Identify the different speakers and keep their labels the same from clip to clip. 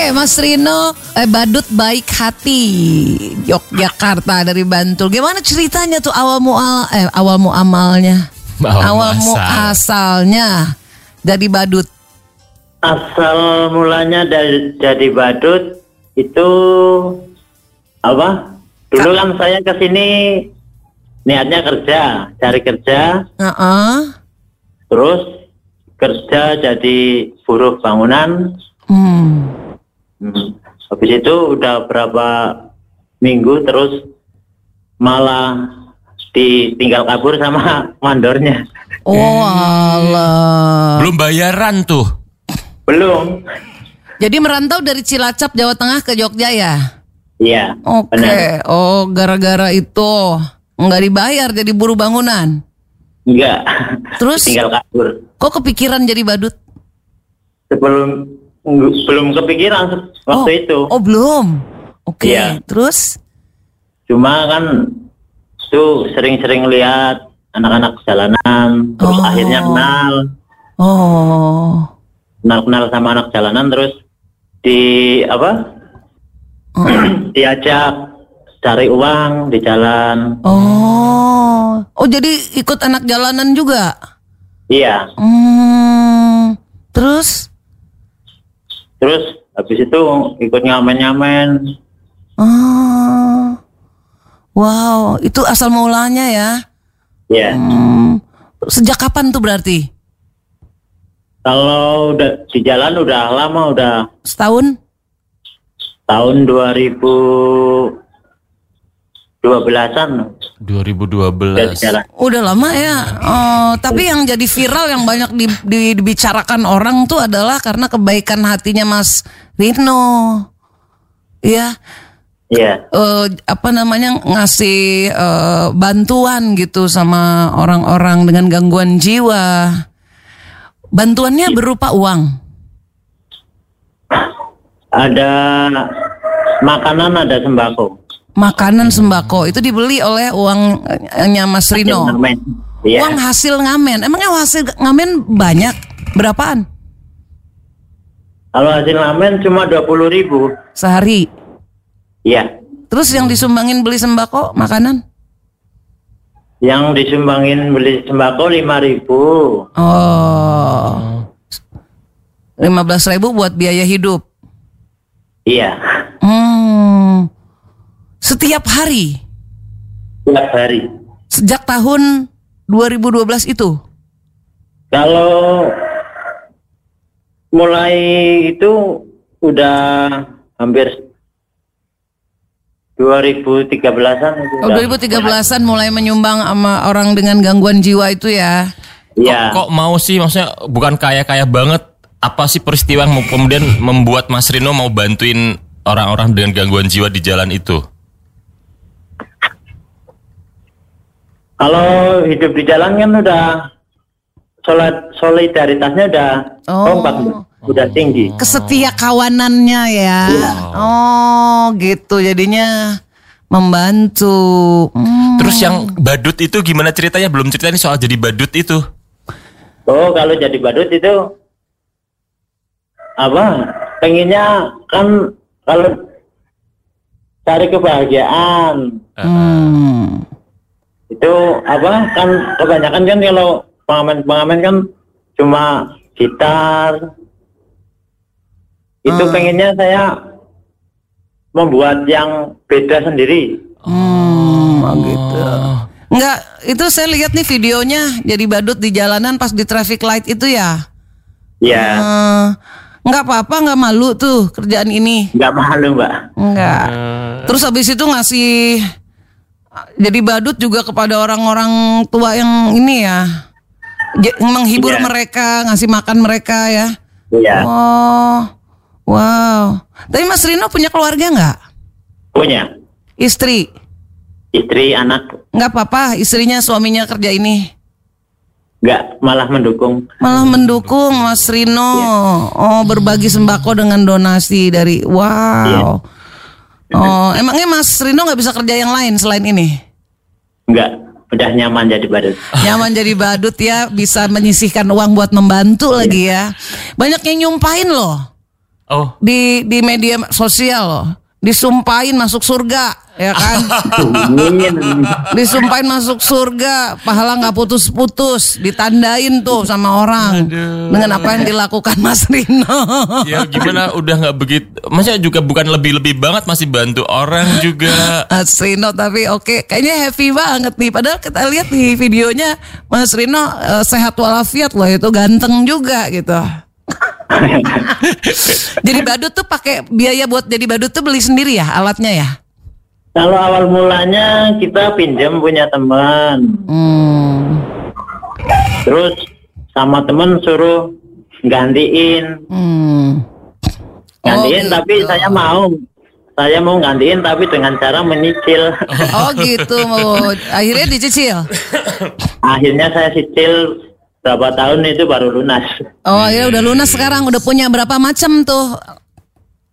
Speaker 1: Oke, Mas Rino, eh, badut baik hati Yogyakarta dari Bantul. Gimana ceritanya tuh awal mual eh awal muamalnya?
Speaker 2: Awal
Speaker 1: mu
Speaker 2: muasal.
Speaker 1: asalnya jadi badut.
Speaker 3: Asal mulanya dari jadi badut itu apa? Dulu kan saya ke sini niatnya kerja, cari kerja,
Speaker 1: Heeh.
Speaker 3: terus kerja jadi buruh bangunan.
Speaker 1: Hmm.
Speaker 3: Hmm. Habis itu udah berapa minggu terus malah ditinggal kabur sama mandornya.
Speaker 1: Oh alah.
Speaker 2: Belum bayaran tuh.
Speaker 3: Belum.
Speaker 1: Jadi merantau dari Cilacap Jawa Tengah ke Jogja ya?
Speaker 3: Iya.
Speaker 1: Oke.
Speaker 3: benar.
Speaker 1: Oh, gara-gara itu nggak dibayar jadi buruh bangunan.
Speaker 3: Enggak.
Speaker 1: Terus
Speaker 3: Tinggal kabur.
Speaker 1: kok kepikiran jadi badut?
Speaker 3: Sebelum belum kepikiran waktu
Speaker 1: oh.
Speaker 3: itu.
Speaker 1: Oh, belum. Oke.
Speaker 3: Iya.
Speaker 1: Terus
Speaker 3: Cuma kan tuh sering-sering lihat anak-anak jalanan, terus
Speaker 1: Oh.
Speaker 3: akhirnya kenal,
Speaker 1: oh.
Speaker 3: kenal-kenal sama anak jalanan, terus di apa? diajak cari uang di jalan.
Speaker 1: Oh. Oh, jadi ikut anak jalanan juga?
Speaker 3: Iya.
Speaker 1: Hmm. Terus
Speaker 3: terus habis itu ikut nyamen-nyamen.
Speaker 1: oh wow itu asal mulanya ya
Speaker 3: ya yeah.
Speaker 1: hmm. sejak kapan tuh berarti
Speaker 3: kalau udah di jalan udah lama udah
Speaker 1: setahun
Speaker 3: tahun 2000 2012-an.
Speaker 2: 2012.
Speaker 1: Udah lama ya. Oh, tapi yang jadi viral yang banyak di, di, dibicarakan orang tuh adalah karena kebaikan hatinya Mas Rino. Ya.
Speaker 3: Iya.
Speaker 1: Yeah. Apa namanya ngasih uh, bantuan gitu sama orang-orang dengan gangguan jiwa. Bantuannya iya. berupa uang.
Speaker 3: Ada makanan, ada sembako.
Speaker 1: Makanan sembako itu dibeli oleh uangnya Mas Rino.
Speaker 3: Iya.
Speaker 1: Uang hasil ngamen. Emangnya hasil ngamen banyak? Berapaan?
Speaker 3: Kalau hasil ngamen cuma 20 ribu.
Speaker 1: Sehari.
Speaker 3: Iya.
Speaker 1: Terus yang disumbangin beli sembako makanan?
Speaker 3: Yang disumbangin beli sembako 5 ribu.
Speaker 1: Oh. 15 ribu buat biaya hidup.
Speaker 3: Iya.
Speaker 1: Hmm. Setiap hari.
Speaker 3: Tiap hari.
Speaker 1: Sejak tahun 2012 itu.
Speaker 3: Kalau mulai itu udah hampir 2013-an itu.
Speaker 1: Oh,
Speaker 3: udah.
Speaker 1: 2013-an mulai menyumbang sama orang dengan gangguan jiwa itu ya.
Speaker 3: Iya.
Speaker 2: Kok mau sih maksudnya bukan kaya-kaya banget apa sih peristiwa yang mau- kemudian membuat Mas Rino mau bantuin orang-orang dengan gangguan jiwa di jalan itu?
Speaker 3: Kalau hidup di jalan kan udah solid- solidaritasnya udah
Speaker 1: Oh.
Speaker 3: kompak, udah tinggi.
Speaker 1: Kesetia kawanannya ya. Oh, gitu. Jadinya membantu. Hmm.
Speaker 2: Terus yang badut itu gimana ceritanya? Belum ceritain soal jadi badut itu.
Speaker 3: Oh, kalau jadi badut itu apa? Pengennya kan kalau cari kebahagiaan
Speaker 1: Hmm.
Speaker 3: Itu apa? Kan kebanyakan kan kalau pengamen-pengamen kan cuma gitar. Itu pengennya saya membuat yang beda sendiri.
Speaker 1: Hmm, oh gitu. Enggak, itu saya lihat nih videonya jadi badut di jalanan pas di traffic light itu ya.
Speaker 3: Ya,
Speaker 1: Eh, enggak apa-apa, enggak malu tuh kerjaan ini.
Speaker 3: nggak malu mbak.
Speaker 1: Enggak. Terus habis itu ngasih jadi badut juga kepada orang-orang tua yang ini ya. Menghibur
Speaker 3: Iya.
Speaker 1: mereka, ngasih makan mereka ya.
Speaker 3: Iya,
Speaker 1: Oh. Wow. Tapi Mas Rino punya keluarga nggak?
Speaker 3: punya
Speaker 1: Istri?
Speaker 3: istri, anak,
Speaker 1: Nggak apa-apa, istrinya suaminya kerja ini.
Speaker 3: nggak malah mendukung.
Speaker 1: Malah mendukung Mas Rino. Oh, berbagi sembako dengan donasi dari wow. Oh, emangnya Mas Rino nggak bisa kerja yang lain selain ini?
Speaker 3: Nggak, udah nyaman jadi badut.
Speaker 1: Nyaman jadi badut ya, bisa menyisihkan uang buat membantu lagi ya. Banyak yang nyumpahin loh.
Speaker 2: Oh,
Speaker 1: di di media sosial loh. Disumpahin masuk surga, ya kan? Disumpahin masuk surga, pahala nggak putus-putus, ditandain tuh sama orang dengan apa yang dilakukan Mas Rino.
Speaker 2: ya gimana udah nggak begitu. Masa juga bukan lebih-lebih banget masih bantu orang juga.
Speaker 1: Mas Rino tapi oke, kayaknya happy banget nih. Padahal kita lihat di videonya Mas Rino eh, sehat walafiat loh itu ganteng juga gitu. jadi badut tuh pakai biaya buat jadi badut tuh beli sendiri ya alatnya ya.
Speaker 3: Kalau awal mulanya kita pinjam punya teman,
Speaker 1: Hmm.
Speaker 3: terus sama teman suruh gantiin,
Speaker 1: Hmm.
Speaker 3: gantiin
Speaker 1: gitu.
Speaker 3: tapi saya mau, saya mau gantiin tapi dengan cara menyicil.
Speaker 1: Oh gitu, akhirnya dicicil.
Speaker 3: Akhirnya saya cicil berapa tahun itu baru lunas.
Speaker 1: Oh ya udah lunas sekarang, udah punya berapa macam tuh?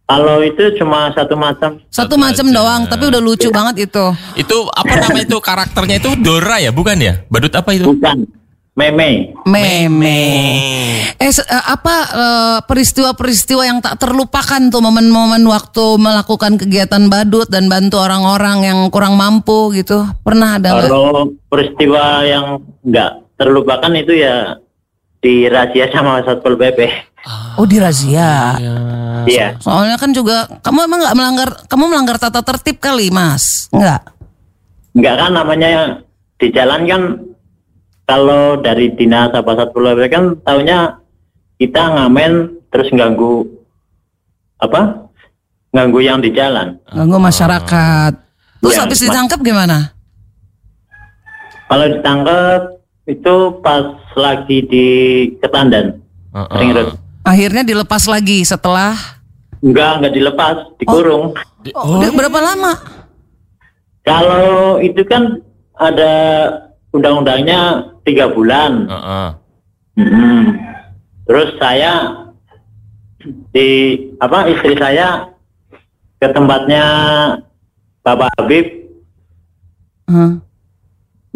Speaker 3: Kalau itu cuma satu macam.
Speaker 1: Satu macam doang, tapi udah lucu banget itu.
Speaker 2: Itu apa namanya itu karakternya itu Dora ya, bukan ya? Badut apa itu?
Speaker 3: Bukan, meme.
Speaker 1: Meme. Eh eh, apa eh, peristiwa-peristiwa yang tak terlupakan tuh momen-momen waktu melakukan kegiatan badut dan bantu orang-orang yang kurang mampu gitu. Pernah ada?
Speaker 3: Kalau peristiwa yang nggak terlupakan itu ya di razia sama satpol pp.
Speaker 1: Oh di razia.
Speaker 3: Iya.
Speaker 1: Soalnya kan juga kamu emang nggak melanggar, kamu melanggar tata tertib kali, Mas? Enggak.
Speaker 3: Nggak kan namanya di jalan kan kalau dari dinas apa satpol pp kan taunya kita ngamen terus ganggu apa? Ganggu yang di jalan.
Speaker 1: Ganggu masyarakat. Terus
Speaker 3: Ya,
Speaker 1: habis ditangkap gimana?
Speaker 3: Kalau ditangkap itu pas lagi di Ketandan,
Speaker 2: Heeh.
Speaker 3: Ring Road.
Speaker 1: Akhirnya dilepas lagi setelah
Speaker 3: Enggak, enggak dilepas, dikurung.
Speaker 1: oh, udah berapa lama?
Speaker 3: Kalau itu kan ada undang-undangnya tiga bulan.
Speaker 2: Heeh.
Speaker 3: Mm-mm. Terus saya di apa istri saya ke tempatnya Bapak Habib
Speaker 1: Hah.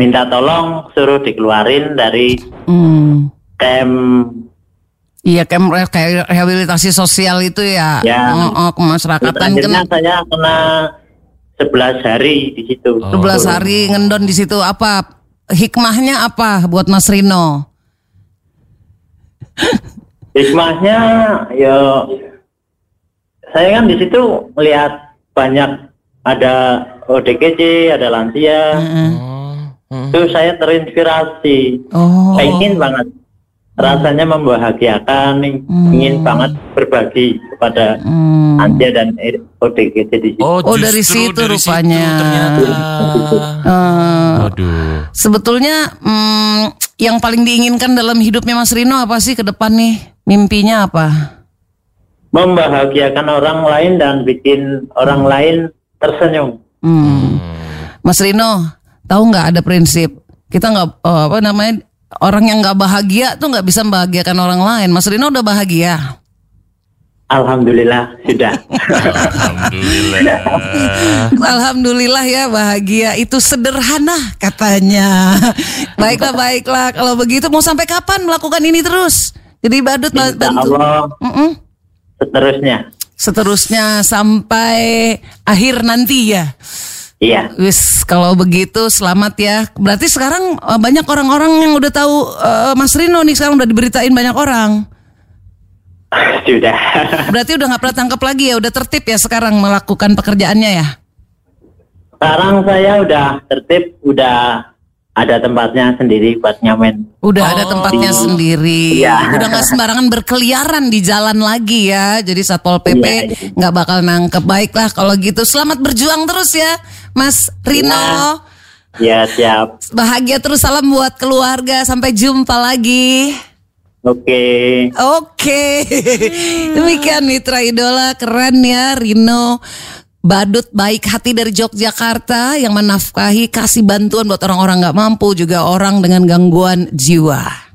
Speaker 3: Minta tolong suruh dikeluarin dari
Speaker 1: Hmm.
Speaker 3: kem
Speaker 1: Iya kayak rehabilitasi sosial itu ya,
Speaker 3: Ya.
Speaker 1: Oh, oh, kemasyarakatan
Speaker 3: akhirnya
Speaker 1: kan
Speaker 3: saya kena 11 hari di situ.
Speaker 1: 12 hari ngendon di situ apa hikmahnya apa buat Mas Rino?
Speaker 3: Hikmahnya ya saya kan di situ melihat banyak ada ODGJ, ada lansia. Itu saya terinspirasi.
Speaker 1: Oh,
Speaker 3: Pengen banget. Rasanya membahagiakan, ingin banget berbagi kepada
Speaker 1: hmm.
Speaker 3: lansia dan ODGJ di situ.
Speaker 2: Oh,
Speaker 1: Oh, dari situ rupanya.
Speaker 2: ternyata.
Speaker 1: Eh,
Speaker 2: Waduh.
Speaker 1: sebetulnya hmm, yang paling diinginkan dalam hidupnya Mas Rino apa sih ke depan nih? Mimpinya apa?
Speaker 3: Membahagiakan orang lain dan bikin orang lain tersenyum.
Speaker 1: Hmm. Mas Rino, tahu nggak ada prinsip kita nggak oh, apa namanya orang yang nggak bahagia tuh nggak bisa membahagiakan orang lain. Mas Rino udah bahagia.
Speaker 3: Alhamdulillah sudah.
Speaker 2: Alhamdulillah.
Speaker 1: Alhamdulillah ya bahagia itu sederhana katanya. baiklah baiklah kalau begitu mau sampai kapan melakukan ini terus? Jadi badut ba-
Speaker 3: Insya
Speaker 1: bantu.
Speaker 3: Allah
Speaker 1: Mm-mm.
Speaker 3: seterusnya.
Speaker 1: Seterusnya sampai akhir nanti ya.
Speaker 3: Iya.
Speaker 1: Wis kalau begitu selamat ya. Berarti sekarang eh, banyak orang-orang yang udah tahu eh, Mas Rino nih sekarang udah diberitain banyak orang.
Speaker 3: sudah.
Speaker 1: Berarti udah nggak pernah tangkap lagi ya, udah tertib ya sekarang melakukan pekerjaannya ya.
Speaker 3: Sekarang saya udah tertib, udah ada tempatnya sendiri buat nyamen.
Speaker 1: Udah ada tempatnya sendiri.
Speaker 3: Iya.
Speaker 1: Udah nggak sembarangan berkeliaran di jalan lagi ya. Jadi Satpol PP
Speaker 3: Iya, iya.
Speaker 1: nggak bakal nangkep. Baiklah kalau gitu selamat berjuang terus ya Mas Rino.
Speaker 3: Ya siap.
Speaker 1: Bahagia terus salam buat keluarga. Sampai jumpa lagi.
Speaker 3: Oke.
Speaker 1: Oke, demikian Mitra Idola keren ya Rino Badut baik hati dari Yogyakarta yang menafkahi kasih bantuan buat orang-orang nggak mampu juga orang dengan gangguan jiwa.